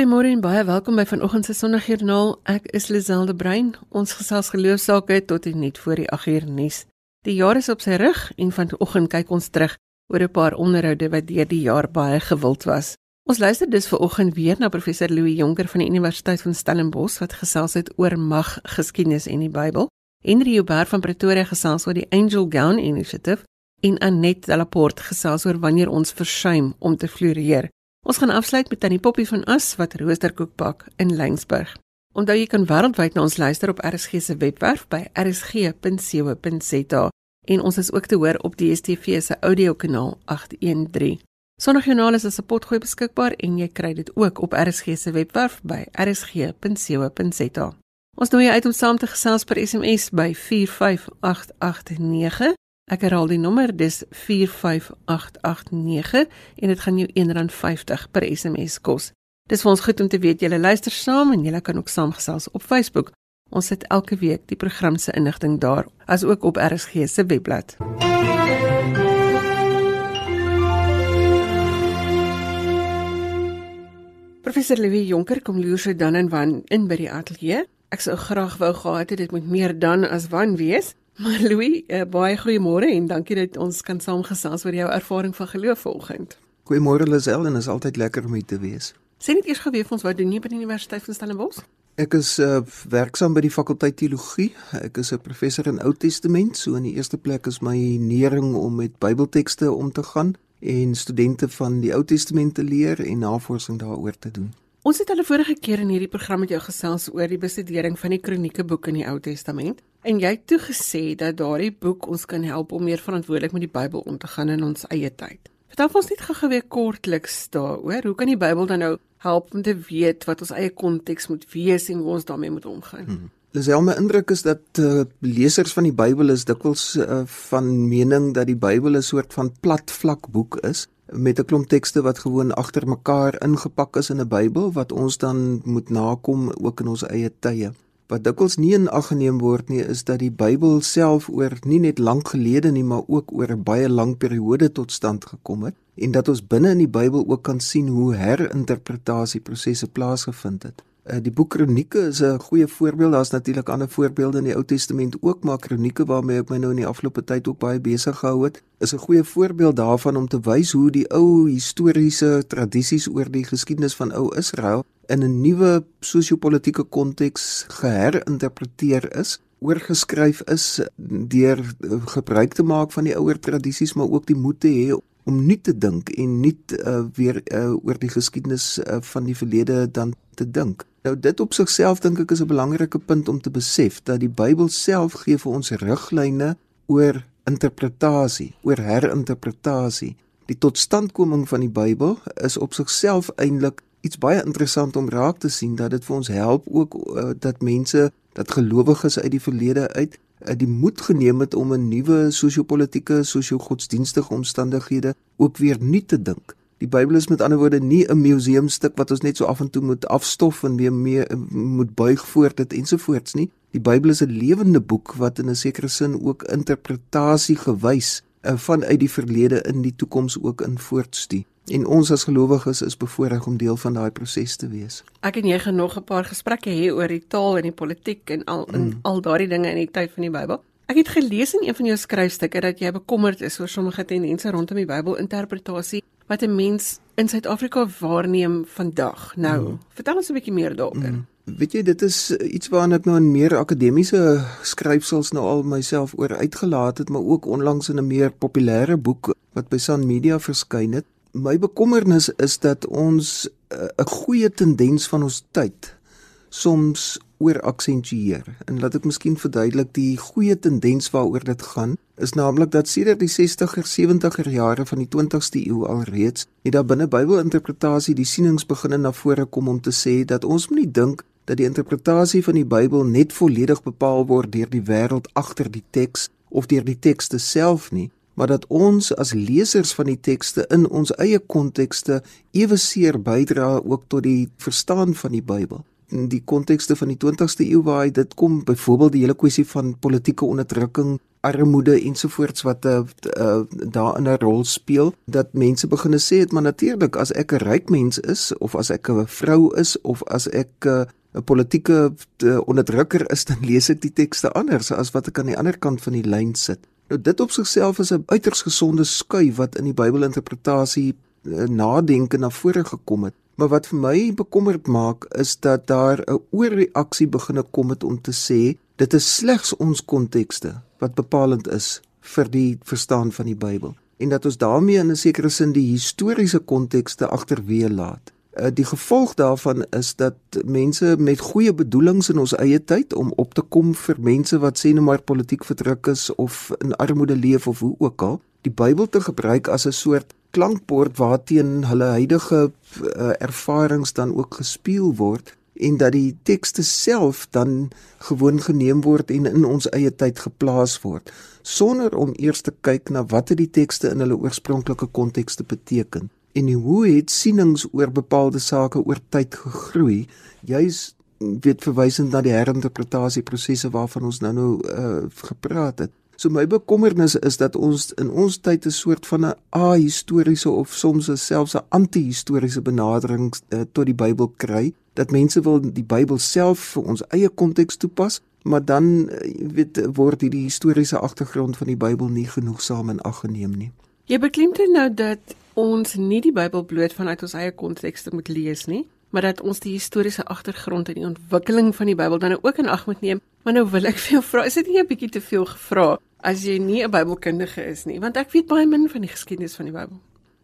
Goeiemôre en baie welkom by vanoggend se Sondagjoernaal. Ek is Liselde Brein. Ons gesels geloofsaake tot en net voor die 8uur nuus. Die jaar is op sy rug en vanoggend kyk ons terug oor 'n paar onderhoude wat deur die jaar baie gewild was. Ons luister dus vanoggend weer na professor Louis Jonker van die Universiteit van Stellenbosch wat gesels het oor mag, geskiedenis en die Bybel. Henry Joubert van Pretoria gesels oor die Angel Gown Initiative en Annette Laporte gesels oor wanneer ons versuim om te floreer. Ons gaan afsluit met Tannie Poppy van As wat roosterkoek bak in Lensburg. Onthou jy kan wêreldwyd na ons luister op RSG se webwerf by rsg.co.za en ons is ook te hoor op DStv se audiokanaal 813. Sondagjoernaal is as 'n potgooi beskikbaar en jy kry dit ook op RSG se webwerf by rsg.co.za. Ons nooi jou uit om saam te gesels per SMS by 45889 Ek herhaal die nommer, dis 45889 en dit gaan jou R1.50 per SMS kos. Dis vir ons goed om te weet julle luister saam en julle kan ook saamgesels op Facebook. Ons sit elke week die program se inligting daar, as ook op RSG se webblad. Professor Louis Jonker kom sy dan en wan in by die ateljee. Ek sou graag wou gehad het dit moet meer dan as wan wees. Maar Louis, uh, baie goeiemôre en dankie dat ons kan saamgesels oor jou ervaring van geloof vanoggend. Goeiemôre Lisel en is altyd lekker om hier te wees. Sê net eers gou vir ons wat doen jy by die Universiteit van Stellenbosch? Ek is uh, werksaam by die fakulteit teologie. Ek is 'n professor in Ou Testament, so in die eerste plek is my nering om met Bybeltekste om te gaan en studente van die Ou Testament te leer en navorsing daaroor te doen. Ons het al vorige keer in hierdie program met jou gesels oor die bestudering van die kronieke boek in die Ou Testament en jy het toe gesê dat daardie boek ons kan help om meer verantwoordelik met die Bybel om te gaan in ons eie tyd. Vertel ons net gou-gou weer kortliks daaroor. Hoe kan die Bybel dan nou help om te weet wat ons eie konteks moet wees en hoe ons daarmee moet omgaan? Hmm. Dis al my indruk is dat uh, lesers van die Bybel is dikwels uh, van mening dat die Bybel 'n soort van plat vlak boek is met 'n klomp tekste wat gewoon agter mekaar ingepak is in 'n Bybel wat ons dan moet nakom ook in ons eie tye. Wat dikwels nie in ag geneem word nie is dat die Bybel self oor nie net lank gelede nie, maar ook oor 'n baie lang periode tot stand gekom het en dat ons binne in die Bybel ook kan sien hoe herinterpretasieprosesse plaasgevind het. Uh, die boek Kronieke is 'n goeie voorbeeld. Daar's natuurlik ander voorbeelde in die Ou Testament ook, maar Kronieke waarmee ek my nou in die afgelope tyd ook baie besig gehou het, is 'n goeie voorbeeld daarvan om te wys hoe die ou historiese tradisies oor die geskiedenis van ou Israel in 'n nuwe sosio-politiese konteks geherinterpreteer is oorgeskryf is deur gebruik te maak van die ouer tradisies maar ook die moed te hê om nie te dink en nie uh, weer uh, oor die geskiedenis uh, van die verlede dan te dink. Nou dit op sigself dink ek is 'n belangrike punt om te besef dat die Bybel self gee vir ons riglyne oor interpretasie, oor herinterpretasie. Die totstandkoming van die Bybel is op sigself eintlik iets baie interessant om raak te sien dat dit vir ons help ook uh, dat mense dat gelowiges uit die verlede uit uh, die moed geneem het om 'n nuwe sosio-politieke, sosio-godsdienstige omstandighede ook weer nuut te dink. Die Bybel is met ander woorde nie 'n museumstuk wat ons net so af en toe moet afstof en weer mee moet buig voor dit ensovoorts nie. Die Bybel is 'n lewende boek wat in 'n sekere sin ook interpretasie gewys uh, vanuit die verlede in die toekoms ook in voortstuur. En ons as gelowiges is bevoorreg om deel van daai proses te wees. Ek en jy gaan nog 'n paar gesprekke hê oor die taal en die politiek en al in mm. al daardie dinge in die tyd van die Bybel. Ek het gelees in een van jou skryfstukke dat jy bekommerd is oor sommige tendense rondom die Bybelinterpretasie wat 'n mens in Suid-Afrika waarneem vandag. Nou, mm. vertel ons 'n bietjie meer daaroor. Mm. Weet jy, dit is iets waarna ek nou in meer akademiese skryfsels nou al myself oor uitgelaat het, maar ook onlangs in 'n meer populêre boek wat by Sun Media verskyn het. My bekommernis is dat ons eh, 'n uh, goeie tendens van ons tyd soms oor aksentueer. En laat ek miskien verduidelik die goeie tendens waaroor dit gaan, is naamlik dat sedert die 60er, 70er jare van die 20ste eeu alreeds, het daar binne Bybelinterpretasie die sienings begin na vore kom om te sê dat ons moenie dink dat die interpretasie van die Bybel net volledig bepaal word deur die wêreld agter die teks of deur die tekste self nie, maar dat ons as lesers van die tekste in ons eie kontekste eweseer bydra ook tot die verstaan van die Bybel in die kontekste van die 20ste eeu waar hy dit kom byvoorbeeld die hele kwessie van politieke onderdrukking armoede ensovoorts wat uh, uh, daar 'n rol speel dat mense begine sê dit maar natuurlik as ek 'n ryk mens is of as ek 'n vrou is of as ek 'n uh, politieke uh, onderdrukker is dan lees ek die tekste anders as wat ek aan die ander kant van die lyn sit. Nou dit op sigself is 'n uiters gesonde skuif wat in die Bybelinterpretasie uh, nadenke na vore gekom het. Maar wat vir my bekommerd maak is dat daar 'n oorreaksie begine kom het om te sê dit is slegs ons kontekste wat bepalend is vir die verstaan van die Bybel en dat ons daarmee in 'n sekere sin die historiese kontekste agterweë laat. Uh, die gevolg daarvan is dat mense met goeie bedoelings in ons eie tyd om op te kom vir mense wat sê nou maar politiek verdruk is of in armoede leef of hoe ook al, die Bybel te gebruik as 'n soort klankbord waarteen hulle huidige uh, ervarings dan ook gespeel word en dat die tekste self dan gewoon geneem word en in ons eie tyd geplaas word sonder om eers te kyk na wat die tekste in hulle oorspronklike kontekste beteken en hoe het sienings oor bepaalde sake oor tyd gegroei juis weet verwysend na die herinterpretasie prosesse waarvan ons nou nou uh, gepraat het So my bekommernis is dat ons in ons tyd 'n soort van 'n ahistoriese of soms selfs 'n anti-historiese benadering uh, tot die Bybel kry, dat mense wil die Bybel self vir ons eie konteks toepas, maar dan uh, weet word hierdie historiese agtergrond van die Bybel nie genoegsaam in ag geneem nie. Jy beklemtoon nou dat ons nie die Bybel bloot vanuit ons eie konteks moet lees nie, maar dat ons die historiese agtergrond en die ontwikkeling van die Bybel dan ook in ag moet neem. Maar nou wil ek vir jou vra, is dit nie 'n bietjie te veel gevra as jy nie 'n Bybelkundige is nie, want ek weet baie min van die geskiedenis van die Bybel.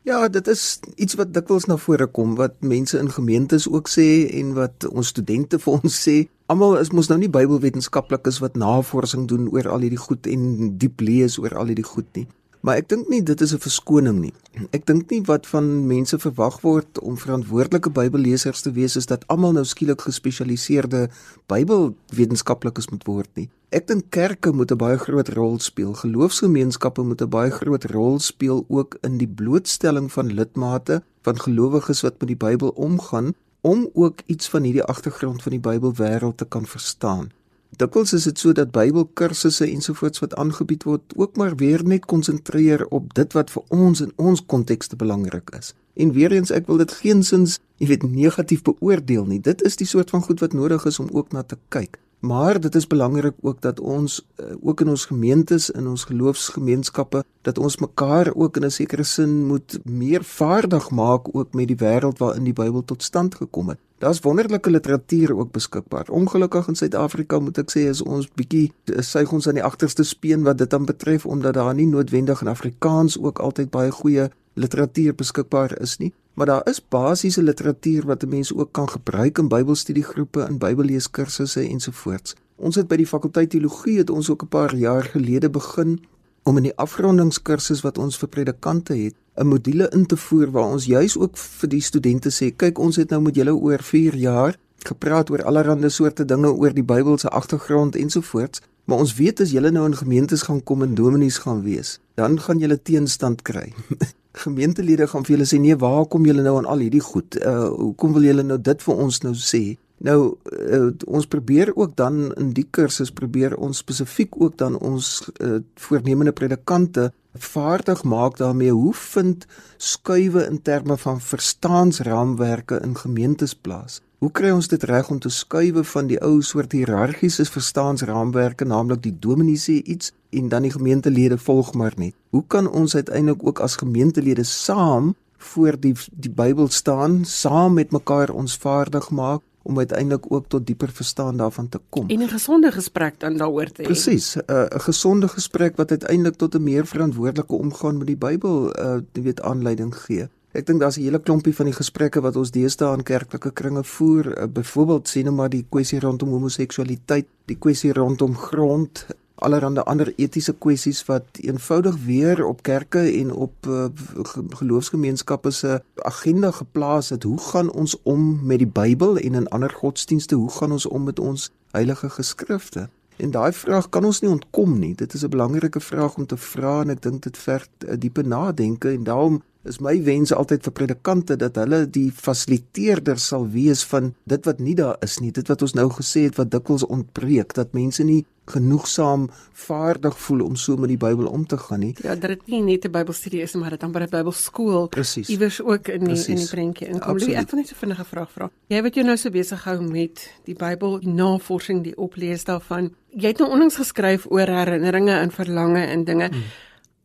Ja, dit is iets wat dikwels na vore kom wat mense in gemeentes ook sê en wat ons studente vir ons sê. Almal is mos nou nie Bybelwetenskaplikes wat navorsing doen oor al hierdie goed en diep lees oor al hierdie goed nie. Maar ek dink nie dit is 'n verskoning nie. Ek dink nie wat van mense verwag word om verantwoordelike Bybellesers te wees is dat almal nou skielik gespesialiseerde Bybelwetenskaplikes moet word nie. Ek dink kerke moet 'n baie groot rol speel. Geloofsgemeenskappe moet 'n baie groot rol speel ook in die blootstelling van lidmate van gelowiges wat met die Bybel omgaan om ook iets van hierdie agtergrond van die Bybelwêreld te kan verstaan. Dikwels is dit so dat Bybelkursusse ensovoorts wat aangebied word ook maar weer net konsentreer op dit wat vir ons in ons konteks te belangrik is. En weer eens ek wil dit geensins, jy weet, negatief beoordeel nie. Dit is die soort van goed wat nodig is om ook na te kyk. Maar dit is belangrik ook dat ons uh, ook in ons gemeentes in ons geloofsgemeenskappe dat ons mekaar ook in 'n sekere sin moet meer vaardig maak ook met die wêreld waarin die Bybel tot stand gekom het. Daar's wonderlike literatuur ook beskikbaar. Ongelukkig in Suid-Afrika moet ek sê is ons bietjie suig ons aan die agterste speen wat dit dan betref omdat daar nie noodwendig in Afrikaans ook altyd baie goeie literatuur beskikbaar is nie maar daar is basiese literatuur wat 'n mens ook kan gebruik in Bybelstudiegroepe en Bybelleeskursusse ensovoorts. Ons het by die fakulteit teologie het ons ook 'n paar jaar gelede begin om in die afrondingskursus wat ons vir predikante het, 'n module in te voer waar ons juis ook vir die studente sê, kyk ons het nou met julle oor 4 jaar gepraat oor allerlei soorte dinge oor die Bybelse agtergrond ensovoorts, maar ons weet as julle nou in gemeentes gaan kom en dominees gaan wees, dan gaan julle teenstand kry. gemeentelede gaan vir julle sê nee, waar kom julle nou aan al hierdie goed? Uh hoekom wil julle nou dit vir ons nou sê? Nou uh, ons probeer ook dan in die kursus probeer ons spesifiek ook dan ons uh, voornemende predikante vaardig maak daarmee hoe vind skuwe in terme van verstaansraamwerke in gemeentes plaas. Hoe kry ons dit reg om te skuwe van die ou soort hiërargiese verstaansraamwerke, naamlik die dominee sê iets en dan die gemeentelede volg maar net. Hoe kan ons uiteindelik ook as gemeentelede saam voor die die Bybel staan, saam met mekaar ons vaardig maak om uiteindelik ook tot dieper verstaan daarvan te kom. En 'n gesonde gesprek dan daaroor te hê. Presies, 'n uh, gesonde gesprek wat uiteindelik tot 'n meer verantwoordelike omgang met die Bybel, uh weet aanleiding gee. Ek dink daar's 'n hele klompie van die gesprekke wat ons deesdae in kerklike kringe voer, uh, byvoorbeeld sien nou maar die kwessie rondom homoseksualiteit, die kwessie rondom grond, allerhande ander etiese kwessies wat eenvoudig weer op kerke en op uh, geloofsgemeenskappe se agenda geplaas het. Hoe gaan ons om met die Bybel en in ander godsdienste? Hoe gaan ons om met ons heilige geskrifte? En daai vraag kan ons nie ontkom nie. Dit is 'n belangrike vraag om te vra en ek dink dit verg 'n diepe nadenke en daarom is my wens altyd vir predikante dat hulle die fasiliteerder sal wees van dit wat nie daar is nie, dit wat ons nou gesê het wat dikwels ontbreek, dat mense nie genoegsaam vaardig voel om so met die Bybel om te gaan nie. Ja, dat dit nie net 'n Bybelstudie is maar dit amper 'n Bybelskool. Iewers ook in die, Precies. in die prentjie inkom. Louis, ek wil net so vinnige vraag vra. Jy wat jy nou so besig hou met die Bybel, die navorsing, die oplees daarvan. Jy het nou onlangs geskryf oor herinneringe en verlange en dinge. Hmm.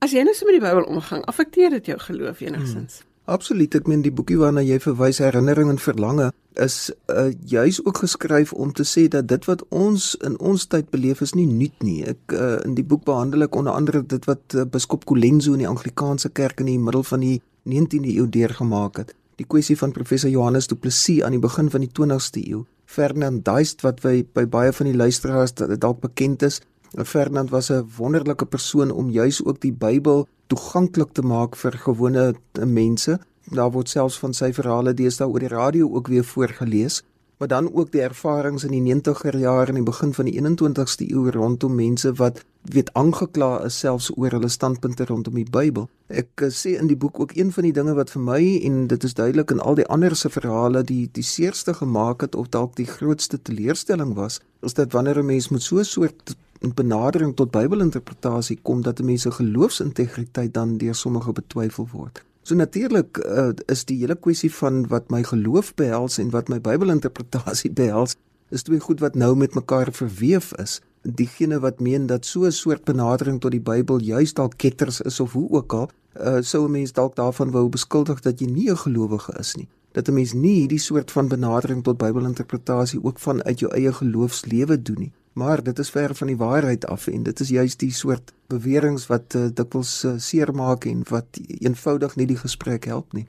As jy nou so met die Bybel omgang, affekteer dit jou geloof enigstens? Hmm. Absoluut. Ek meen die boekie waarna jy verwys, Herinnering en Verlange, is uh, juis ook geskryf om te sê dat dit wat ons in ons tyd beleef is nie nuut nie. Ek uh, in die boek behandel ek onder andere dit wat uh, biskop Colenso in die Anglikaanse kerk in die middel van die 19de eeu deurgemaak het. Die kwessie van professor Johannes Du Plessis aan die begin van die 20ste eeu. Fernand Duist wat by, by baie van die luisteraars dalk bekend is, Fernand was 'n wonderlike persoon om juis ook die Bybel toeganklik te maak vir gewone mense. Daar word selfs van sy verhale deesdae oor die radio ook weer voorgeles, maar dan ook die ervarings in die 90er jare en die begin van die 21ste eeu rondom mense wat weet aangekla is selfs oor hulle standpunte rondom die Bybel. Ek uh, sê in die boek ook een van die dinge wat vir my en dit is duidelik in al die ander se verhale die die seerste gemaak het of dalk die grootste teleurstelling was, is dat wanneer 'n mens met so 'n soort benadering tot Bybelinterpretasie kom dat mense geloofsintegriteit dan deur sommige betwyfel word. So natuurlik uh, is die hele kwessie van wat my geloof behels en wat my Bybelinterpretasie behels, is twee goed wat nou met mekaar verweef is. Diegene wat meen dat so 'n soort benadering tot die Bybel juist dalk ketters is of hoe ook al, uh, sou 'n mens dalk daarvan wou beskuldig dat jy nie 'n gelowige is nie. Dat 'n mens nie hierdie soort van benadering tot Bybelinterpretasie ook vanuit jou eie geloofslewe doen nie. Maar dit is ver van die waarheid af en dit is juist die soort beweringe wat uh, dikwels uh, seermaak en wat eenvoudig nie die gesprek help nie.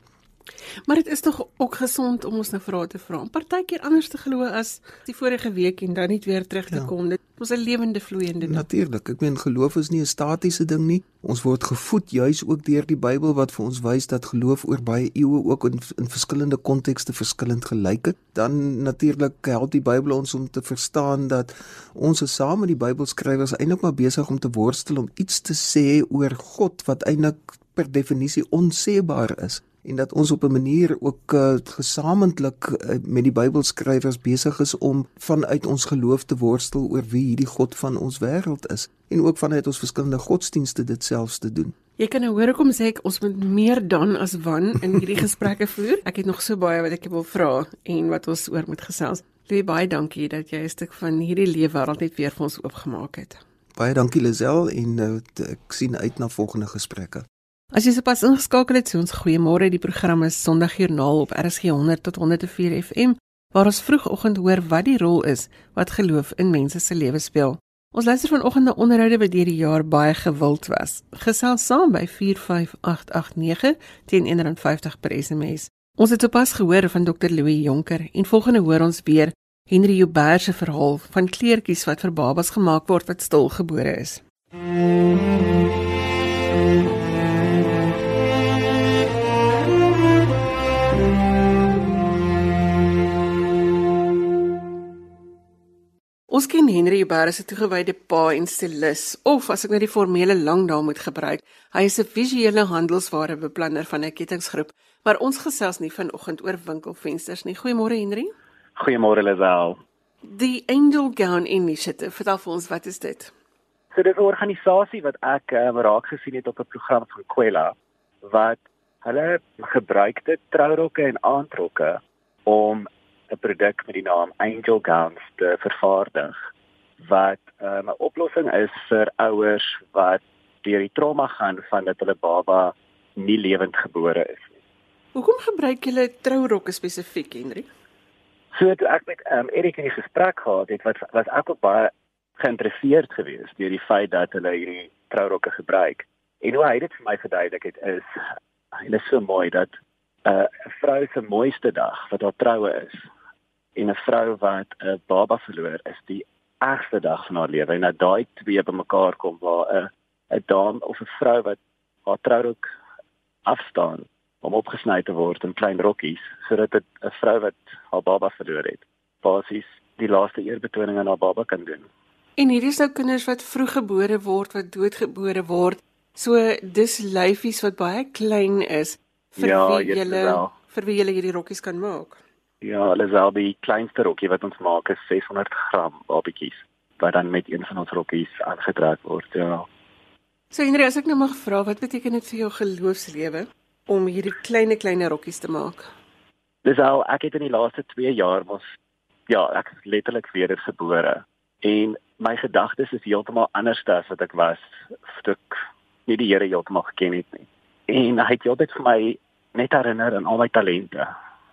Maar dit is tog ook gesond om ons nou vrae te vra. Partykeer anders te glo as die vorige week en dan net weer terug te ja. kom. Dit is 'n lewende vloeiende ding. Natuurlik. Ek meen geloof is nie 'n statiese ding nie. Ons word gevoed juis ook deur die Bybel wat vir ons wys dat geloof oor baie eeue ook in, in verskillende kontekste verskillend gelyk het. Dan natuurlik help die Bybel ons om te verstaan dat ons is saam met die Bybelskrywers eintlik maar besig om te worstel om iets te sê oor God wat eintlik per definisie onseebaar is en dat ons op 'n manier ook uh, gesamentlik uh, met die Bybelskrywers besig is om vanuit ons geloof te worstel oor wie hierdie God van ons wêreld is en ook vanuit ons verskillende godsdienste dit selfs te doen. Jy kan nou hoor hoekom sê ek ons moet meer dan as wan in hierdie gesprekke voer. Ek het nog so baie wat ek wil vra en wat ons oor moet gesels. Louis, baie dankie dat jy 'n stuk van hierdie leefwêreld net weer vir ons oopgemaak het. Baie dankie Lisel en uh, ek sien uit na volgende gesprekke. As jy sopas ingeskakel het, so ons goeiemôre. Die program is Sondagjoernaal op RSG 100 tot 104 FM waar ons vroegoggend hoor wat die rol is wat geloof in mense se lewe speel. Ons luister vanoggend na onderhoude wat deur die jaar baie gewild was. Gesels saam by 45889 teen 150 per SMS. Ons het sopas gehoor van Dr Louis Jonker en volgende hoor ons weer Henry Joubert se verhaal van kleertjies wat vir babas gemaak word wat stilgebore is. Mm -hmm. Ons ken Henry Uber as 'n toegewyde pa en stilis of as ek nou die formele langnaam moet gebruik, hy is 'n visuele handelswarebeplanner van 'n kettingsgroep, maar ons gesels nie vanoggend oor winkelfensters nie. Goeiemôre Henry. Goeiemôre Lisel. Die Angel Gown Initiative, vertel vir ons wat is dit? So dit is 'n organisasie wat ek um, raak gesien het op 'n program van Kwela wat hulle gebruikte trourokke en aandrokke om 'n produk met die naam Angel Gowns te vervaardig wat um, 'n oplossing is vir ouers wat deur die trauma gaan van dat hulle baba nie lewend gebore is nie. Hoekom gebruik julle trourokke spesifiek, Henry? So toe ek met um, Erik in gesprek gehad het, wat was ek ook baie geïnteresseerd geweest deur die feit dat hulle hierdie trourokke gebruik. En hoe hy dit vir my verduidelik het is, hy is so mooi dat uh, 'n uh, vrou se mooiste dag wat haar troue is, en 'n vrou wat 'n baba verloor is die ergste dag van haar lewe en dat daai twee bymekaar kom waar 'n 'n dame of 'n vrou wat haar trourok afstaan om opgesny te word in klein rokkies sodat 'n vrou wat haar baba verloor het basies die laaste eerbetoning aan haar baba kan doen. En hierdie is nou kinders wat vroeggebore word, wat doodgebore word. So dis lyfies wat baie klein is vir Ja, wie julle vir wie julle hierdie rokkies kan maak. Ja, hulle is al die kleinste rokkie wat ons maak is 600 gram babietjies wat dan met een van ons rokkies aangetrek word. Ja. So Henry, as ek nou mag vra, wat beteken dit vir jou geloofslewe om hierdie klein klein rokkies te maak? Dis al ek het in die laaste 2 jaar mos ja, ek is letterlik wedergebore en my gedagtes is heeltemal anders as wat ek was toe ek nie die Here heeltemal geken het nie. En hy het heeltyd vir my net herinner aan al my talente.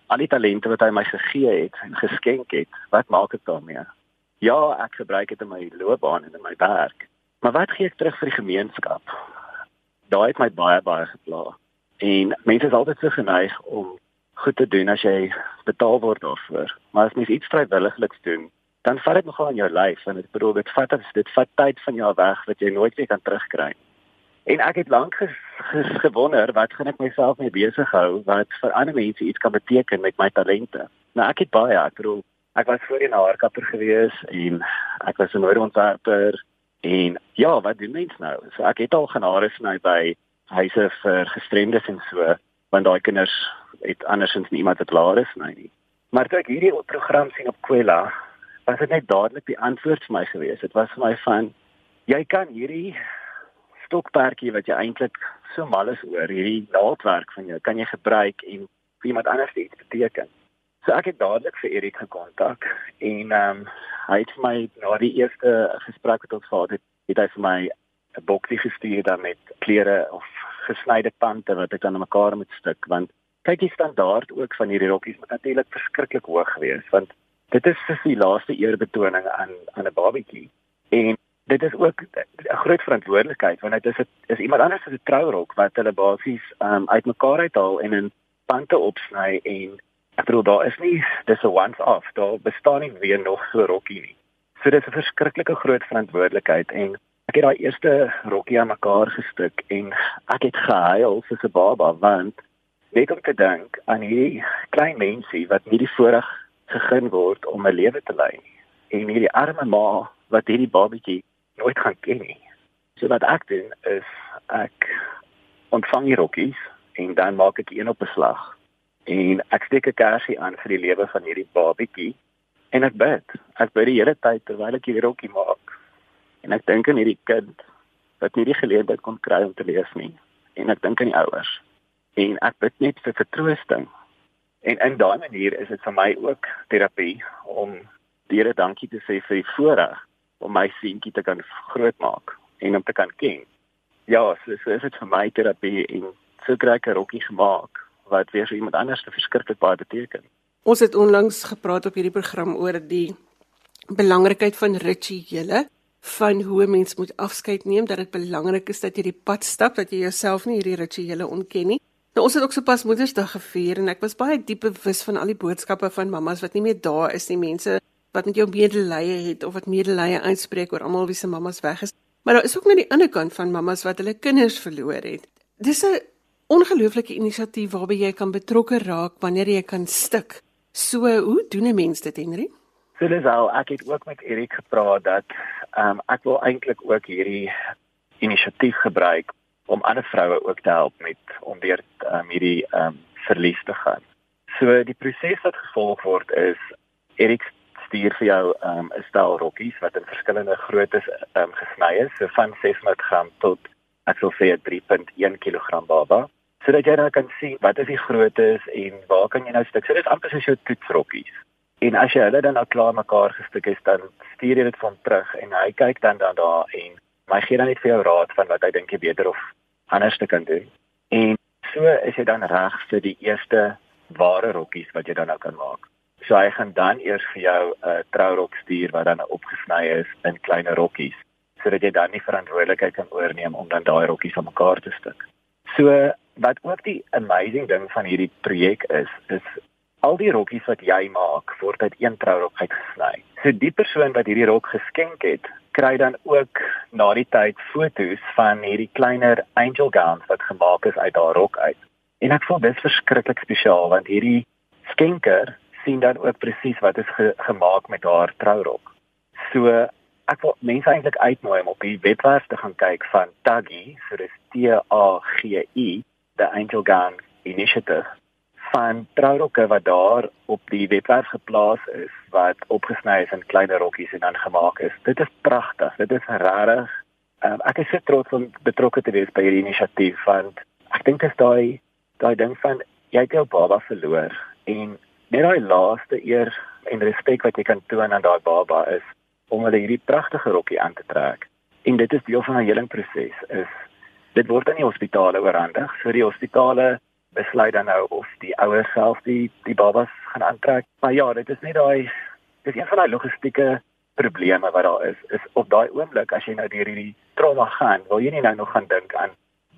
Al die talente wat hy my gegee het en geskenk het. Wat maak ek daarmee? Ja, ek gebruik dit in my loopbaan en in my werk. Maar wat gee ek terug vir die gemeenskap? Daai het my baie baie gepla. En mense is altyd so geneig om goed te doen as jy betaal word daarvoor. Maar as mens iets vrywilligs doen, dan vat dit nogal aan jou lyf en ek bedoel dit vat dit vat tyd van jou weg wat jy nooit weer kan terugkry. En ek het lank ges, ges, gewonder wat gaan ek myself mee besig hou wat vir ander mense iets kan beteken met my talente. Nou ek het baie, ek bedoel ek was voorheen 'n haarkapper gewees en ek was 'n modeontwerper en ja, wat doen mens nou? So ek het al genare sny by huise vir gestremdes en so, want daai kinders het andersins nie iemand wat klaar is nie nie. Maar toe ek hierdie program sien op Kwela, was dit net dadelik die antwoord vir my gewees. Dit was vir my van jy kan hierdie stokperdjie wat jy eintlik so mal is oor, hierdie naaldwerk van jou, kan jy gebruik en vir iemand anders iets beteken. So ek het dadelik vir Erik gekontak en ehm um, hy het vir my na die eerste gesprek wat ons gehad het, het hy vir my 'n boksie gestuur met klere of gesnyde pante wat ek dan aan mekaar moet stik want kyk die standaard ook van hierdie rokkies moet natuurlik verskriklik hoog wees want dit is vir die laaste eerbetoning aan aan 'n babatjie en dit is ook 'n groot verantwoordelikheid want dit is 'n is iemand anders as 'n trourok wat hulle basies um, uitmekaar uithaal en in pante opsny en ek bedoel daar is nie dis 'n once off daar bestaan nie weer nog so rokkie nie. So dit is 'n verskriklike groot verantwoordelikheid en ek het daai eerste rokkie aan mekaar gestik en ek het gehuil soos 'n baba want net om te dink aan hierdie klein mensie wat nie die voorreg gegee word om 'n lewe te lei en hierdie arme ma wat hierdie babatjie nooit gaan ken nie. So wat ek doen is ek ontvang die rokkies en dan maak ek een op beslag en ek steek 'n kersie aan vir die lewe van hierdie babatjie en ek bid. Ek bid die hele tyd terwyl ek hierdie rokkie maak. En ek dink aan hierdie kind wat nie die geleentheid kon kry om te leef nie en ek dink aan die ouers en ek bid net vir vertroosting. En in daai manier is dit vir my ook terapie om die Here dankie te sê vir die voorreg om my seentjie te kan grootmaak en om te kan ken. Ja, so, so is dit vir my terapie en so kry ek 'n rokkie gemaak wat weer vir iemand anders te verskriklik baie beteken. Ons het onlangs gepraat op hierdie program oor die belangrikheid van rituele van hoe 'n mens moet afskeid neem dat dit belangrik is dat jy die pad stap dat jy jouself nie hierdie rituele ontken nie. Nou ons het ook sopas Moedersdag gevier en ek was baie diep bewus van al die boodskappe van mammas wat nie meer daar is nie, mense wat met jou medelee het of wat medelee uitspreek oor almal wie se mammas weg is. Maar daar is ook net die ander kant van mammas wat hulle kinders verloor het. Dis 'n ongelooflike inisiatief waarby jy kan betrokke raak wanneer jy kan stik. So, hoe doen 'n mens dit, Henry? So dis al ek het ook met Erik gepraat dat ehm um, ek wil eintlik ook hierdie inisiatief gebruik om ander vroue ook te help met om weer um, hierdie ehm um, verlies te gaan. So die proses wat gevolg word is Erik stuur vir jou um, 'n stel rokkies wat in verskillende groottes um, gesny is, so van 600 gram tot sê 3.1 kg baba, sodat jy nou kan sien wat is die groottes en waar kan jy nou stuk. So dit is amper soos jou toetsrokkies. En as jy hulle dan nou klaar mekaar gestik het, dan stuur jy dit van terug en hy kyk dan dan daar en my gee dan net vir jou raad van wat hy dink jy beter of anders te kan doen. En so is jy dan reg vir die eerste ware rokkies wat jy dan nou kan maak. So hy gaan dan eers vir jou 'n uh, trourok stuur wat dan opgesny is in kleiner rokkies sodat jy dan nie verantwoordelikheid kan oorneem om dan daai rokkies aan mekaar te stik. So wat ook die amazing ding van hierdie projek is, is al die rokkies wat jy maak word uit een trourok uitgesny. So die persoon wat hierdie rok geskenk het, kry dan ook na die tyd foto's van hierdie kleiner angel gowns wat gemaak is uit haar rok uit. En ek voel dis verskriklik spesiaal want hierdie skenker sien dan ook presies wat is ge gemaak met haar trourok. So ek wil mense eintlik uitnooi om op die webwerf te gaan kyk van Taggy, so dis T A G I, the angel gown initiative van trourokke wat daar op die webwerf geplaas is wat opgesny is in klein rokkies en dan gemaak is. Dit is pragtig. Dit is regtig. Um, ek is so trots om betrokke te wees by hierdie inisiatief want ek dink dit is daai daai ding van jy het jou baba verloor en net daai laaste eer en respek wat jy kan toon aan daai baba is om hulle hierdie pragtige rokkie aan te trek. En dit is deel van 'n helingproses is dit word aan die hospitale oorhandig. So die hospitale besluit dan nou of die ouers self die die babas gaan aantrek. Maar ja, dit is net daai dis een van daai logistieke probleme wat daar is. Is op daai oomblik as jy nou deur hierdie trauma gaan, wil jy nie nou nog gaan dink aan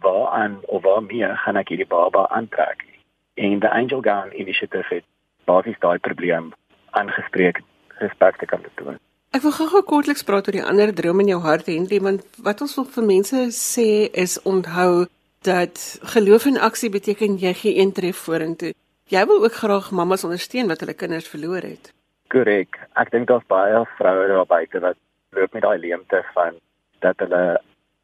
waaraan of waarmee gaan ek hierdie baba aantrek nie. En die Angel Gown Initiative het basies daai probleem aangespreek respek te kan doen. Ek wil gou-gou kortliks praat oor die ander droom in jou hart Henry want wat ons wil vir mense sê is onthou dat geloof en aksie beteken jy gee een tree vorentoe. Jy wil ook graag mammas ondersteun wat hulle kinders verloor het. Korrek. Ek dink daar's baie vroue daar buite wat loop met daai leemte van dat hulle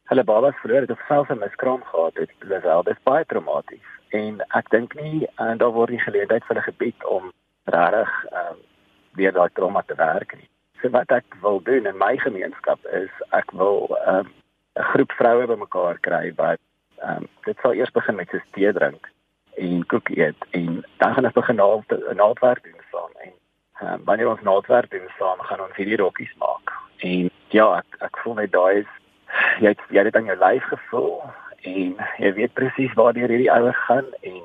hulle babas verloor het of selfs 'n miskraam gehad het. Dit is al dis baie traumaties. En ek dink nie en daar word nie geleentheid vir hulle gebied om regtig ehm um, weer daai trauma te werk nie. So wat ek wil doen in my gemeenskap is ek wil ehm, 'n um, groep vroue bymekaar kry wat ehm um, dit sal eers begin met 'n tee drink en koek eet en dan gaan ons begin naaldwerk doen saam en ehm um, wanneer ons naaldwerk doen saam gaan ons hierdie rokkies maak. En ja, ek ek voel net daai is jy het, jy het dit aan jou lyf gevoel en jy weet presies waar jy hierdie ouers gaan en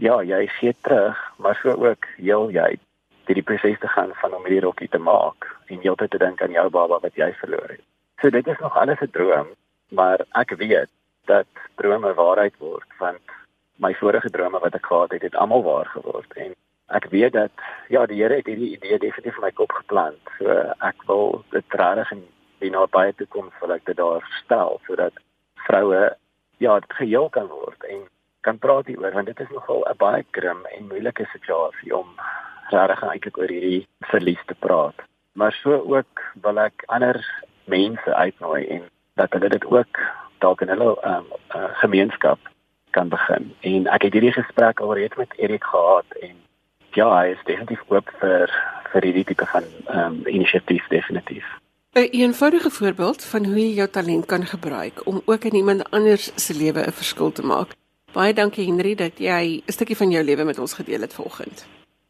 ja, jy gee terug, maar so ook heel jy deur die proses te gaan van om hierdie rokkie te maak en heeltyd te dink aan jou baba wat jy verloor het. So dit is nog alles 'n droom, maar ek weet dat drome waarheid word want my vorige drome wat ek gehad het, het almal waar geword en ek weet dat ja, die Here het hierdie idee definitief in my kop geplant. So ek wil dit regtig in die nabye toekoms wil ek dit daar stel sodat vroue ja, dit geheel kan word en kan praat hieroor want dit is nogal 'n baie grim en moeilike situasie om regtig eintlik oor hierdie verlies te praat. Maar so ook wil ek ander mense uitnooi en dat hulle dit ook dalk in hulle um, uh, gemeenskap kan begin. En ek het hierdie gesprek alreeds met Erik gehad en ja, hy is definitief oop vir vir hierdie tipe van ehm um, inisiatief definitief. 'n Eenvoudige voorbeeld van hoe jy jou talent kan gebruik om ook in iemand anders se lewe 'n verskil te maak. Baie dankie Henry dat jy 'n stukkie van jou lewe met ons gedeel het vanoggend.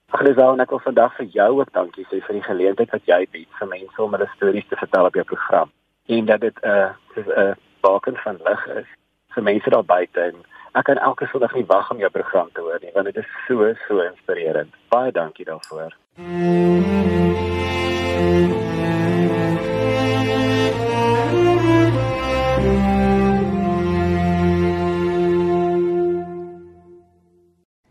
Agnesou, ek wil vandag vir jou ook dankie sê vir die geleentheid wat jy bied vir mense om hulle stories te vertel op jou program en dat dit 'n uh, 'n uh, baken van lig is vir mense daar buite en ek kan elke Sondag nie wag om jou program te hoor nie want dit is so so inspirerend. Baie dankie daarvoor. Mm -hmm.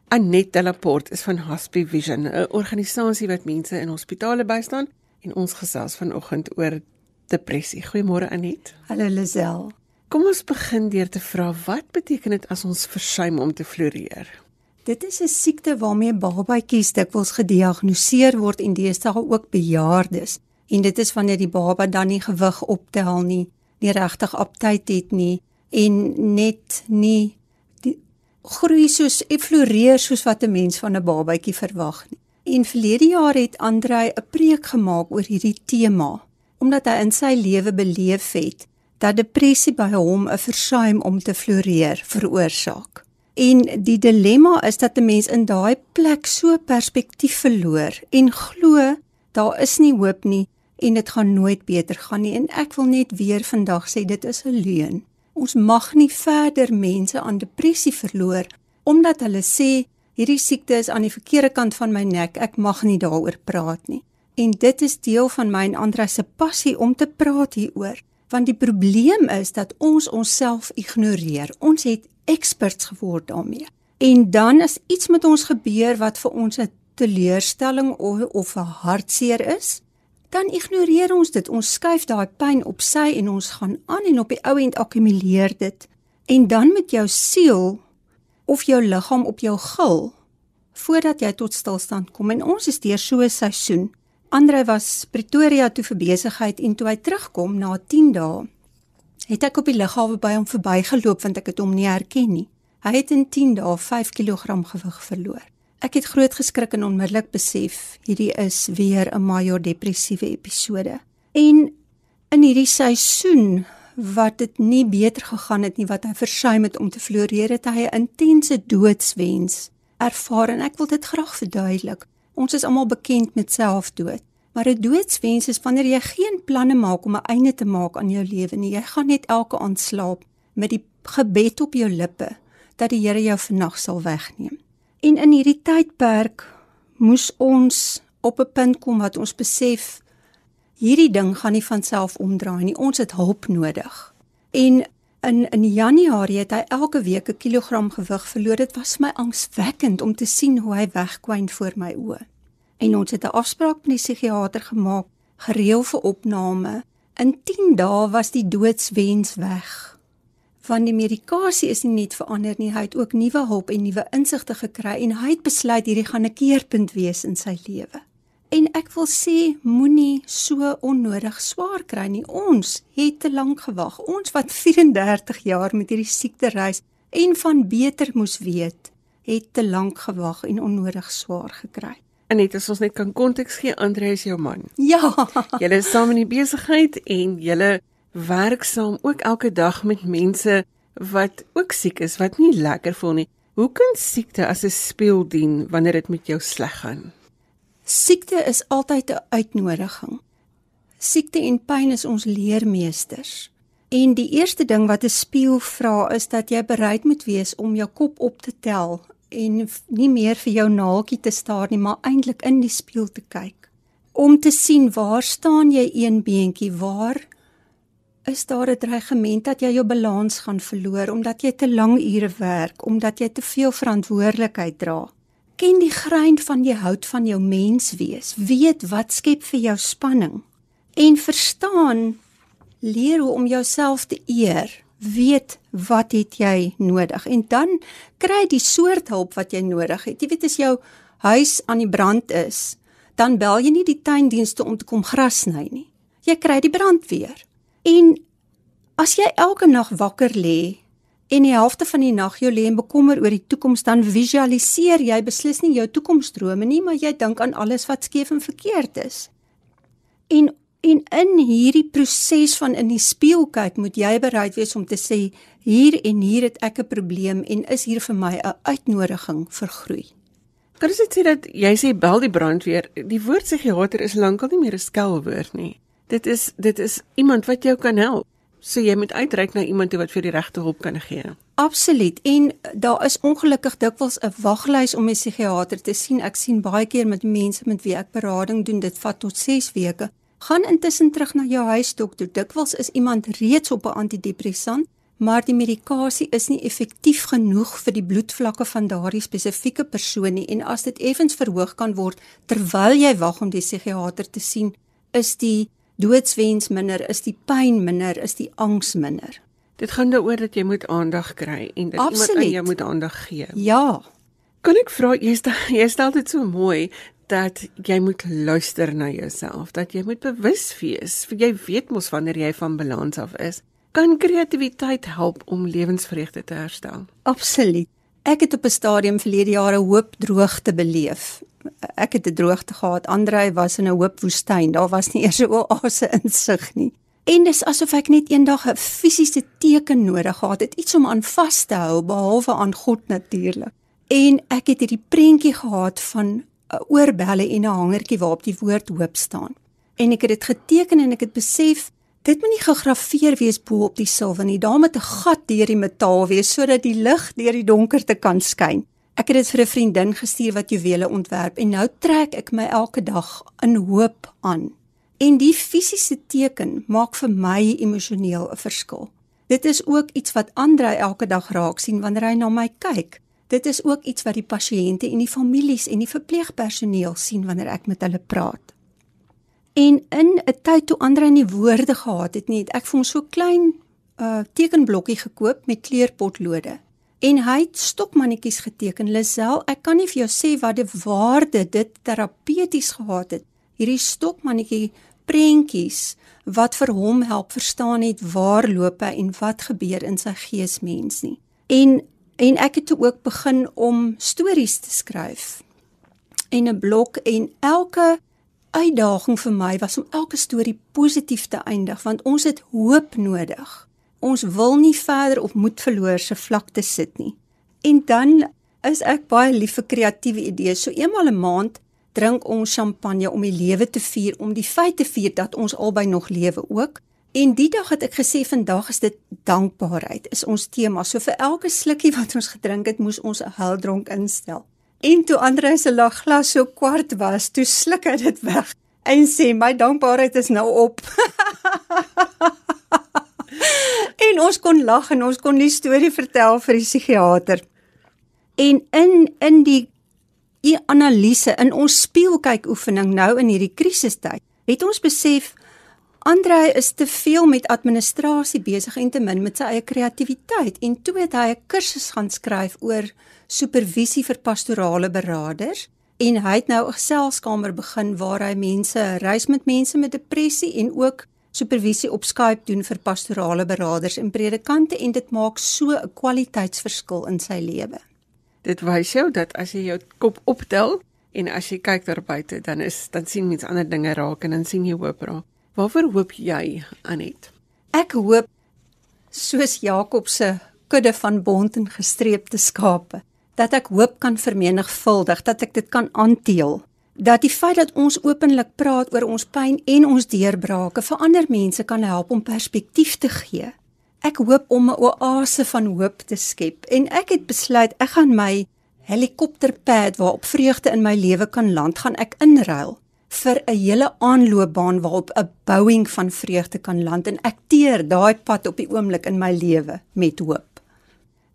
Annette Delaport is van Hospice Vision, 'n organisasie wat mense in hospitale bystaan en ons gesels vanoggend oor depressie. Goeiemôre Annette. Hallo Lisel. Kom ons begin deur te vra wat beteken dit as ons versuim om te floreer? Dit is 'n siekte waarmee babatjies dikwels gediagnoseer word en deesdae ook bejaardes. En dit is wanneer die baba dan nie gewig optel nie, nie regtig aptyt het nie en net nie groei soos floreer soos wat 'n mens van 'n babatjie verwag nie. En verlede jaar het Andrei 'n preek gemaak oor hierdie tema omdat hy in sy lewe beleef het dat depressie by hom 'n versuim om te floreer veroorsaak. En die dilemma is dat 'n mens in daai plek so perspektief verloor en glo daar is nie hoop nie en dit gaan nooit beter gaan nie en ek wil net weer vandag sê dit is 'n leuen ons mag nie verder mense aan depressie verloor omdat hulle sê hierdie siekte is aan die verkeerde kant van my nek, ek mag nie daaroor praat nie. En dit is deel van my en Andre se passie om te praat hieroor, want die probleem is dat ons onsself ignoreer. Ons het experts geword daarmee. En dan as iets met ons gebeur wat vir ons 'n teleurstelling of of 'n hartseer is, dan ignoreer ons dit. Ons skuif daai pyn op sy en ons gaan aan en op die ou end akkumuleer dit. En dan met jou siel of jou liggaam op jou gil voordat jy tot stilstand kom. En ons is deur so 'n seisoen. Andre was Pretoria toe vir besigheid en toe hy terugkom na 10 dae, het ek op die lughawe by hom verbygeloop want ek het hom nie herken nie. Hy het in 10 dae 5 kg gewig verloor. Ek het groot geskrik en onmiddellik besef hierdie is weer 'n major depressiewe episode. En in hierdie seisoen wat dit nie beter gegaan het nie wat hy versuim het om te floreer het hy 'n intense doodswens ervaar en ek wil dit graag verduidelik. Ons is almal bekend met selfdood, maar 'n doodswens is wanneer jy geen planne maak om 'n einde te maak aan jou lewe nie. Jy gaan net elke aand slaap met die gebed op jou lippe dat die Here jou vannag sal wegneem. En in hierdie tydperk moes ons op 'n punt kom wat ons besef hierdie ding gaan nie van self omdraai nie. Ons het hulp nodig. En in in Januarie het hy elke week 'n kilogram gewig verloor. Dit was my angswekkend om te sien hoe hy wegkwyn voor my oë. En ons het 'n afspraak met die psigiater gemaak, gereël vir opname. In 10 dae was die doodswens weg. Van die medikasie is nie net verander nie, hy het ook nuwe hulp en nuwe insigte gekry en hy het besluit hierdie gaan 'n keerpunt wees in sy lewe. En ek wil sê moenie so onnodig swaar kry nie. Ons het te lank gewag. Ons wat 34 jaar met hierdie siekte reis en van beter moes weet, het te lank gewag en onnodig swaar gekry. En net as ons net kan konteks gee, Andre is jou man. Ja. Julle is saam in die besigheid en julle werk saam ook elke dag met mense wat ook siek is, wat nie lekker voel nie. Hoe kan siekte as 'n speel dien wanneer dit met jou sleg gaan? Siekte is altyd 'n uitnodiging. Siekte en pyn is ons leermeesters. En die eerste ding wat 'n spieël vra is dat jy bereid moet wees om jou kop op te tel en nie meer vir jou naaltjie te staar nie, maar eintlik in die spieël te kyk. Om te sien waar staan jy een beentjie? Waar is daar 'n dreigement dat jy jou balans gaan verloor omdat jy te lang ure werk, omdat jy te veel verantwoordelikheid dra? ken die grein van jy hout van jou mens wees. Weet wat skep vir jou spanning en verstaan leer hoe om jouself te eer. Weet wat het jy nodig en dan kry die soort hulp wat jy nodig het. Jy weet as jou huis aan die brand is, dan bel jy nie die tuindienste om te kom gras sny nie. Jy kry die brandweer. En as jy elke nag wakker lê en die helfte van die nag jou lê en bekommer oor die toekoms dan visualiseer jy beslis nie jou toekomsdrome nie maar jy dink aan alles wat skeef en verkeerd is. En en in hierdie proses van in die spieël kyk moet jy bereid wees om te sê hier en hier het ek 'n probleem en is hier vir my 'n uitnodiging vir groei. Kan jy sê dat jy sê bel die brandweer? Die woord psigiater is lankal nie meer 'n skelwoord nie dit is dit is iemand wat jou kan help So jy moet uitreik na iemand wat vir die regte hulp kan gee. Absoluut. En daar is ongelukkig dikwels 'n waglys om 'n psigiater te sien. Ek sien baie keer met mense met wie ek berading doen, dit vat tot 6 weke. Gaan intussen terug na jou huisdokter. Dikwels is iemand reeds op 'n antidepressant, maar die medikasie is nie effektief genoeg vir die bloedvlakke van daardie spesifieke persoon nie en as dit effens verhoog kan word terwyl jy wag om die psigiater te sien, is die doodswens minder, is die pyn minder, is die angs minder. Dit gaan daaroor dat jy moet aandag kry en dat Absoluut. iemand aan jou moet aandag gee. Ja. Kan ek vra jy stel jy stel dit so mooi dat jy moet luister na jouself, dat jy moet bewus wees, vir jy weet mos wanneer jy van balans af is. Kan kreatiwiteit help om lewensvreugde te herstel? Absoluut. Ek het op 'n stadium verlede jare hoop droogte beleef ek het 'n droogte gehad. Andre was in 'n hoop woestyn. Daar was nie eers 'n oase insig nie. En dis asof ek net eendag 'n fisiese teken nodig gehad het, iets om aan vas te hou behalwe aan God natuurlik. En ek het hierdie prentjie gehad van 'n oorbelle en 'n hangertjie waarop die woord hoop staan. En ek het dit geteken en ek het besef dit moet nie gegraveer wees bo op die silwer nie. Daar moet 'n gat deur die metaal wees sodat die lig deur die donkerte kan skyn. Ek het dit vir 'n vriendin gestuur wat juwele ontwerp en nou trek ek my elke dag in hoop aan. En die fisiese teken maak vir my emosioneel 'n verskil. Dit is ook iets wat Andre elke dag raak sien wanneer hy na my kyk. Dit is ook iets wat die pasiënte en die families en die verpleegpersoneel sien wanneer ek met hulle praat. En in 'n tyd toe Andre nie woorde gehad het nie, het ek vir hom so klein uh tekenblokkie gekoop met kleurpotlode en hy het stokmannetjies geteken. Lisel, ek kan nie vir jou sê wat die waarde dit terapeuties gehad het. Hierdie stokmannetjie prentjies wat vir hom help verstaan het waar loop hy en wat gebeur in sy geesmens nie. En En ek het ook begin om stories te skryf. En 'n blok en elke uitdaging vir my was om elke storie positief te eindig want ons het hoop nodig. Ons wil nie verder op moed verloor se vlakte sit nie. En dan is ek baie lief vir kreatiewe idees. So eenmal 'n maand drink ons champagne om die lewe te vier, om die feit te vier dat ons albei nog lewe ook. En die dag het ek gesê vandag is dit dankbaarheid is ons tema. So vir elke slukkie wat ons gedrink het, moes ons 'n huildronk instel. En toe Andre se lag glas so kwart was, toe sluk hy dit weg en sê my dankbaarheid is nou op. en ons kon lag en ons kon die storie vertel vir die psigiater. En in in die die analise in ons spieelkyk oefening nou in hierdie krisistyd, het ons besef Andre is te veel met administrasie besig en te min met sy eie kreatiwiteit en toe het hy 'n kursus gaan skryf oor supervisie vir pastorale beraders en hy het nou 'n geselskamer begin waar hy mense reis met mense met depressie en ook supervisie op Skype doen vir pastorale beraders en predikante en dit maak so 'n kwaliteitsverskil in sy lewe. Dit wys jou dat as jy jou kop optel en as jy kyk daar buite, dan is dan sien mens ander dinge raak en dan sien jy hoop raak. Waarvoor hoop jy, Anet? Ek hoop soos Jakob se kudde van bont en gestreepte skape, dat ek hoop kan vermenigvuldig, dat ek dit kan aanteel. Dat die feit dat ons openlik praat oor ons pyn en ons deurbrake vir ander mense kan help om perspektief te gee Ek hoop om 'n oase van hoop te skep en ek het besluit ek gaan my helikopterpad waarop vreugde in my lewe kan land, gaan ek inruil vir 'n hele aanloopbaan waarop 'n Boeing van vreugde kan land en ek teer daai pad op die oomblik in my lewe met hoop.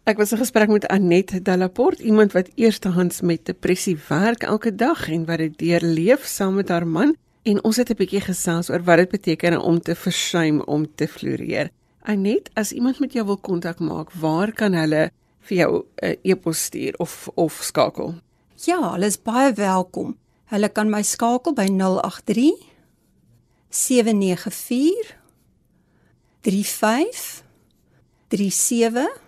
Ek was in gesprek met Annette Delaport, iemand wat eerstehands met depressie werk elke dag en wat dit deurleef saam met haar man en ons het 'n bietjie gesels oor wat dit beteken om te versuim om te floreer. Anet, as iemand met jou wil kontak maak, waar kan hulle vir jou 'n uh, e-pos stuur of of skakel? Ja, hulle is baie welkom. Hulle kan my skakel by 083 794 3537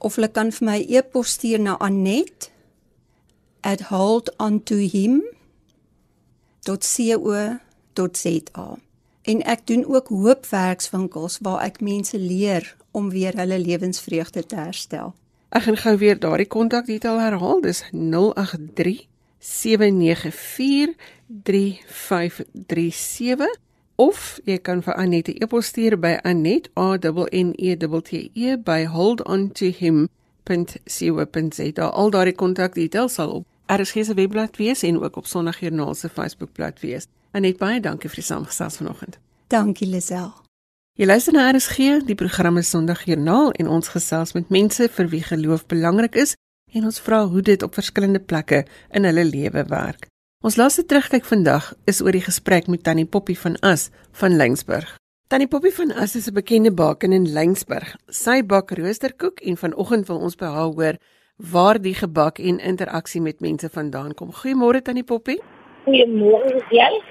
of hulle kan vir my e-pos stuur na anet@holdontohim.co.za en ek doen ook hoopwerkswinkels waar ek mense leer om weer hulle lewensvreugde te herstel. Ek gaan gou weer daardie kontakdetail herhaal. Dis 083 794 3537 of jy kan vir Annette e-pos stuur by anet@e.e e by holdontohim.co.za. Al daardie kontakdetails sal op RSG se webblad wees en ook op Sondagjoernaal se Facebookblad wees. Anet baie dankie vir die saamgesels vanoggend. Dankie Lisel. Jy luister na RSG, die program is Sondagjoernaal en ons gesels met mense vir wie geloof belangrik is en ons vra hoe dit op verskillende plekke in hulle lewe werk. Ons laaste terugkyk vandag is oor die gesprek met Tannie Poppy van As van Lensburg. Tannie Poppy van As is 'n bekende baker in Lensburg. Sy bak roosterkoek en vanoggend wil ons by haar hoor waar die gebak en interaksie met mense vandaan kom. Goeiemôre Tannie Poppy. Goeiemôre, jy?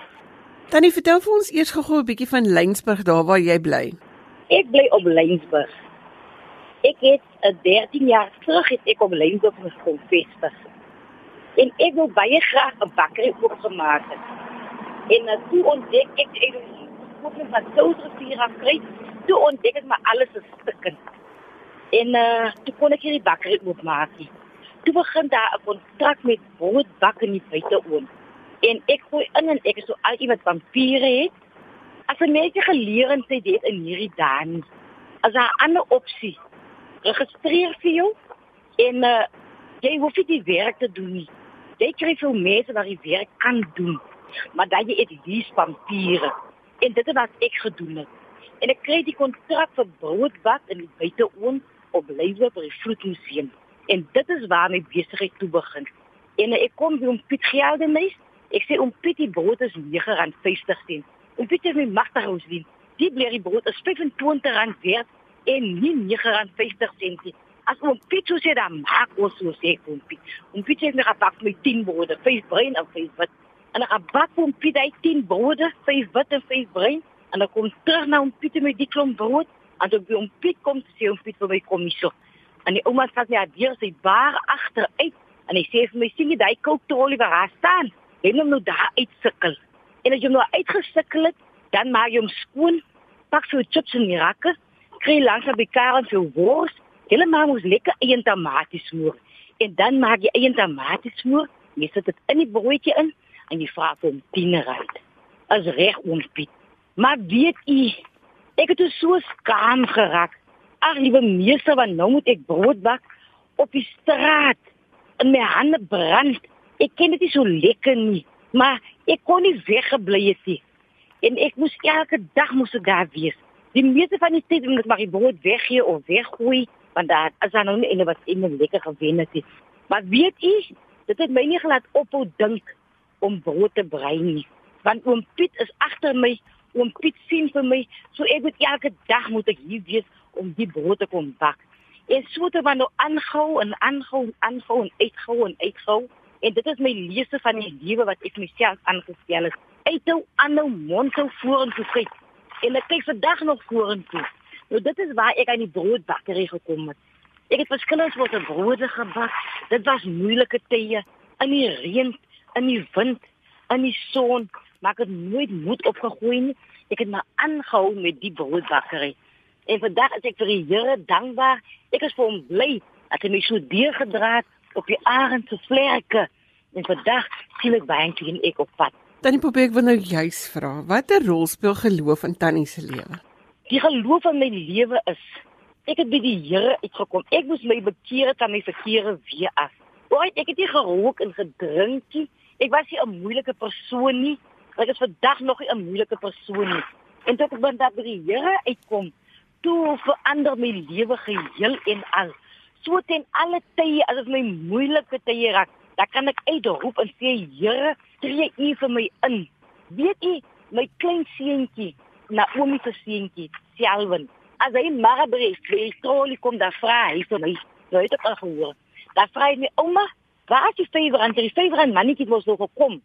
Tannie, vertel vir ons eers gou-gou 'n bietjie van Lensburg daar waar jy bly. Ek bly op Lensburg. Ek het 'n 13 jaar terug het ek op Lensburg gevestig. En ek wil baie graag 'n bakkery oopgemaak het. En uh, toe ontdek ek ek moet net wat soos hier afkry. Toe ontdek ek maar alles is stukken. En uh toe kon ek hierdie bakkery oopmaak. Toe begin daar 'n kontrak met broodbak in die buiteoond en ek gooi in en ek is so al iemand van papiere het. As 'n mens geleerendheid het in hierdie dan, as 'n ander opsie, registreer vir jou en uh, jy hoef nie die werk te doen nie. Jy kry veel mense wat die werk kan doen, maar dan jy het die papiere. En dit het wat ek gedoen het. En ek kry die kontrak vir broodbak in die buiteoond op Leeuwe by die Vloedmuseum. En dit is waar my besigheid toe begin. En ek kom by om Piet Geldenhuis Ek sê om Pietie brood is R9.50 sent. Om Pietie my magtig ons dien. Die blerrie brood is R25 werd en nie R9.50 sent nie. As om Pietie sê dan maak ons so sê om Pietie. Om Pietie het my gepak met 10 brode, 5 bruin en 5 wit. En ek bak om Pietie 10 brode, 5 wit en 5 bruin en dan kom terug na om Pietie met die klomp brood. En dan by om Piet kom sê om Piet vir my kom hier so. En die ouma vat my deur sy bar agteruit en hy sê vir my sien jy daai kooktrolie waar hy staan? Jy moet nou daar uitsukkel. En as jy nou uitgesukkel het, dan maak jy hom skoon, pak so chips en mirakke, kry langs by Karen so wors. Hulle maak ons lekker eie tomatiesmoer. En dan maak jy eie tomatiesmoer, jy sit dit in die broodjie in en jy vra vir hom tienerheid. As reg ons Piet. Maar weet jy, ek het so skaam geraak. Ag liewe meester, want nou moet ek brood bak op die straat. En my hande brand. Ek ken dit nie so lekker nie, maar ek kon nie weggebly het nie. En ek moes elke dag moes ek daar wees. Die meeste van die tyd moet ek maar die brood weggee of weggooi, want daar is dan nou nie wat in 'n lekker gewen het. Maar weet jy, dit het my nie gelaat ophou dink om brood te brei nie. Want oom Piet is agter my oom Piet sien vir my, so ek moet elke dag moet ek hier wees om die brood te kom bak. En so het maar nou aangehou en aangehou, aangehou en uitgehou en uitgehou. En dit is my lese van die lewe wat ek myself aangestel het. Uithou aanhou mondhou vorentoe kyk. En ek kyk vandag nog vorentoe. Nou dit is waar ek aan die broodbakkery gekom het. Ek het verskillende soorte brode gebak. Dit was moeilike tye in die reën, in die wind, in die son, maar ek het nooit moed opgegooi nie. Ek het maar aangehou met die broodbakkery. En vandag is ek vir die Here dankbaar. Ek is vir hom bly dat hy my so deurgedra het op die arend se vlerke. En vandag sien ek baie klein ek op pad. Tannie Poppy, ek wil nou juis vra, watter rol speel geloof in Tannie se lewe? Die geloof in my lewe is ek het by die Here uitgekom. Ek moes my bekeer het aan my verkeerde weer af. Ooit ek het nie gerook en gedrink nie. Ek was nie 'n moeilike persoon nie. Ek is vandag nog nie 'n moeilike persoon nie. En tot ek vandag by die Here uitkom, toe verander my lewe geheel en al. So ten alle tye as dit my moeilike tye raak, dan kan ek uitroep en sê Here, tree U vir my in. Weet U, my klein seentjie, Naomi se seentjie, Selwyn, as hy maar breek, hy trolie kom daar vra hy vir my. Nou het ek al gehoor. Daar vra hy my ouma, waar is die favorite? Die favorite mannetjie was nog gekom.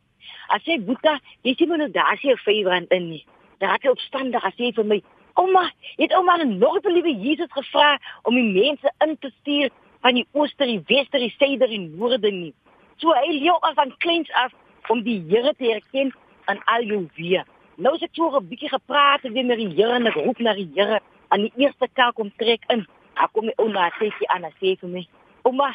As hy boeta, jy sien nou daar is 'n favorite in nie. Daar het hy opstandig as hy vir my Ouma, het ouma nog vir liewe Jesus gevra om die mense in te stuur van die ooste, die weste, die suider en noorde nie. So hy leer ons van kleins af om die Here te herken aan al jou weer. Nou se toe 'n bietjie gepraat weer met die Here en ek roep na die Here aan die eerste kerk om trek in. Daar kom my ouma sê aan en sê vir my: "Ouma,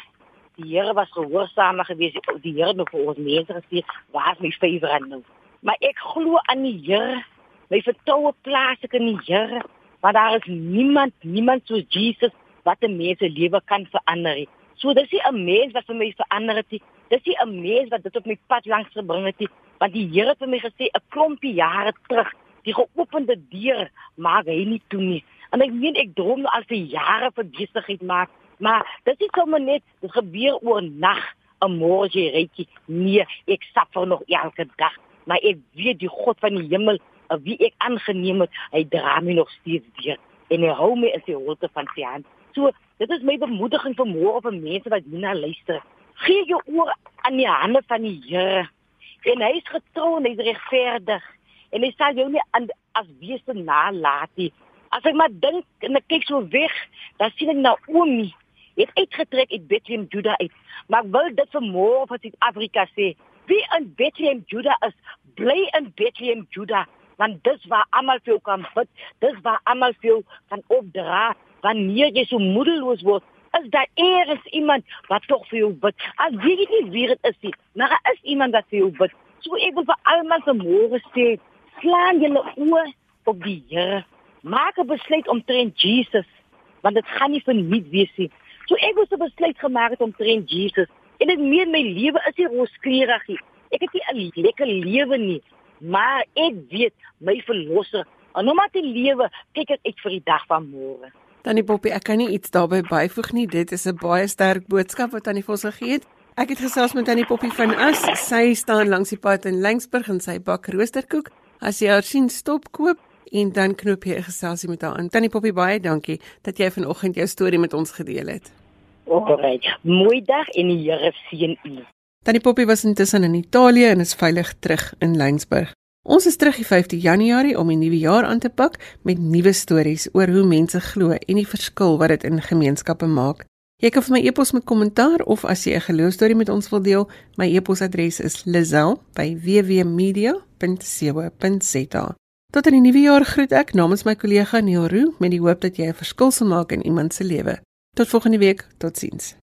die Here was gehoorsaam geweest. Die Here het nou vir ons mense gesê, waar is my favorite nou?" Maar ek glo aan die Here my vertroue plaas ek in die Here, want daar is niemand, niemand soos Jesus wat 'n mens se lewe kan verander nie. So dis nie 'n mens wat vir my verander het nie. Dis nie 'n mens wat dit op my pad langs gebring het nie, want die Here het vir my gesê 'n klompie jare terug, die geopende deur maak hy nie toe nie. En ek weet ek droom al vir jare vir besigheid maak, maar dis nie sommer net dit gebeur oor nag, 'n môre jy reetjie. Nee, ek vir nog elke dag, maar ek weet die God van die hemel wie ek aangeneem het, hy dra my nog steeds deur en hy hou my in sy holte van sy hand. So, dit is my bemoediging vir môre vir mense wat hierna luister. Gee jou oor aan die hande van die Here. En hy is getrou en hy is regverdig en hy sal jou nie aan as wese nalat nie. As ek maar dink en ek kyk so weg, dan sien ek Naomi het uitgetrek uit Bethlehem Juda uit. Maar ek wil dit vir môre vir Suid-Afrika sê. Wie in Bethlehem Juda is, bly in Bethlehem Juda want dis waar almal vir jou kan bid, dis waar almal vir jou kan opdra wanneer jy so moedeloos word. Is daar eers iemand wat tog vir jou bid? As jy nie wie dit is nie, maar daar is iemand wat vir jou bid. So ek wil vir almal vanmôre sê, slaan julle oë op die Here. Maak 'n besluit om te ren Jesus, want dit gaan nie verniet wees nie. So ek het 'n besluit gemaak om te ren Jesus. En dit meen my lewe is nie rooskleurig nie. Ek het nie 'n lekker lewe nie, maar ek weet my verlosser en nou maar te lewe kyk ek uit vir die dag van môre Tannie Poppy ek kan nie iets daarbey byvoeg nie. Dit is 'n baie sterk boodskap wat Tannie Vos gegee het. Ek het gesels met Tannie Poppy van As. Sy staan langs die pad in Lengsburg en sy bak roosterkoek. As jy haar sien stop koop en dan knoop jy 'n geselsie met haar aan. Tannie Poppy baie dankie dat jy vanoggend jou storie met ons gedeel het. Alright, mooi dag en die Here seën u. Tannie Poppy was intussen in Italië en is veilig terug in Lensburg. Ons is terug die 5de Januarie om die nuwe jaar aan te pak met nuwe stories oor hoe mense glo en die verskil wat dit in gemeenskappe maak. Jy kan vir my e-pos met kommentaar of as jy 'n geloostorie met ons wil deel, my e-posadres is lizel@wwmedia.co.za. Tot in die nuwe jaar groet ek namens my kollega Neil Roo met die hoop dat jy 'n verskil sal maak in iemand se lewe. Tot volgende week, totsiens.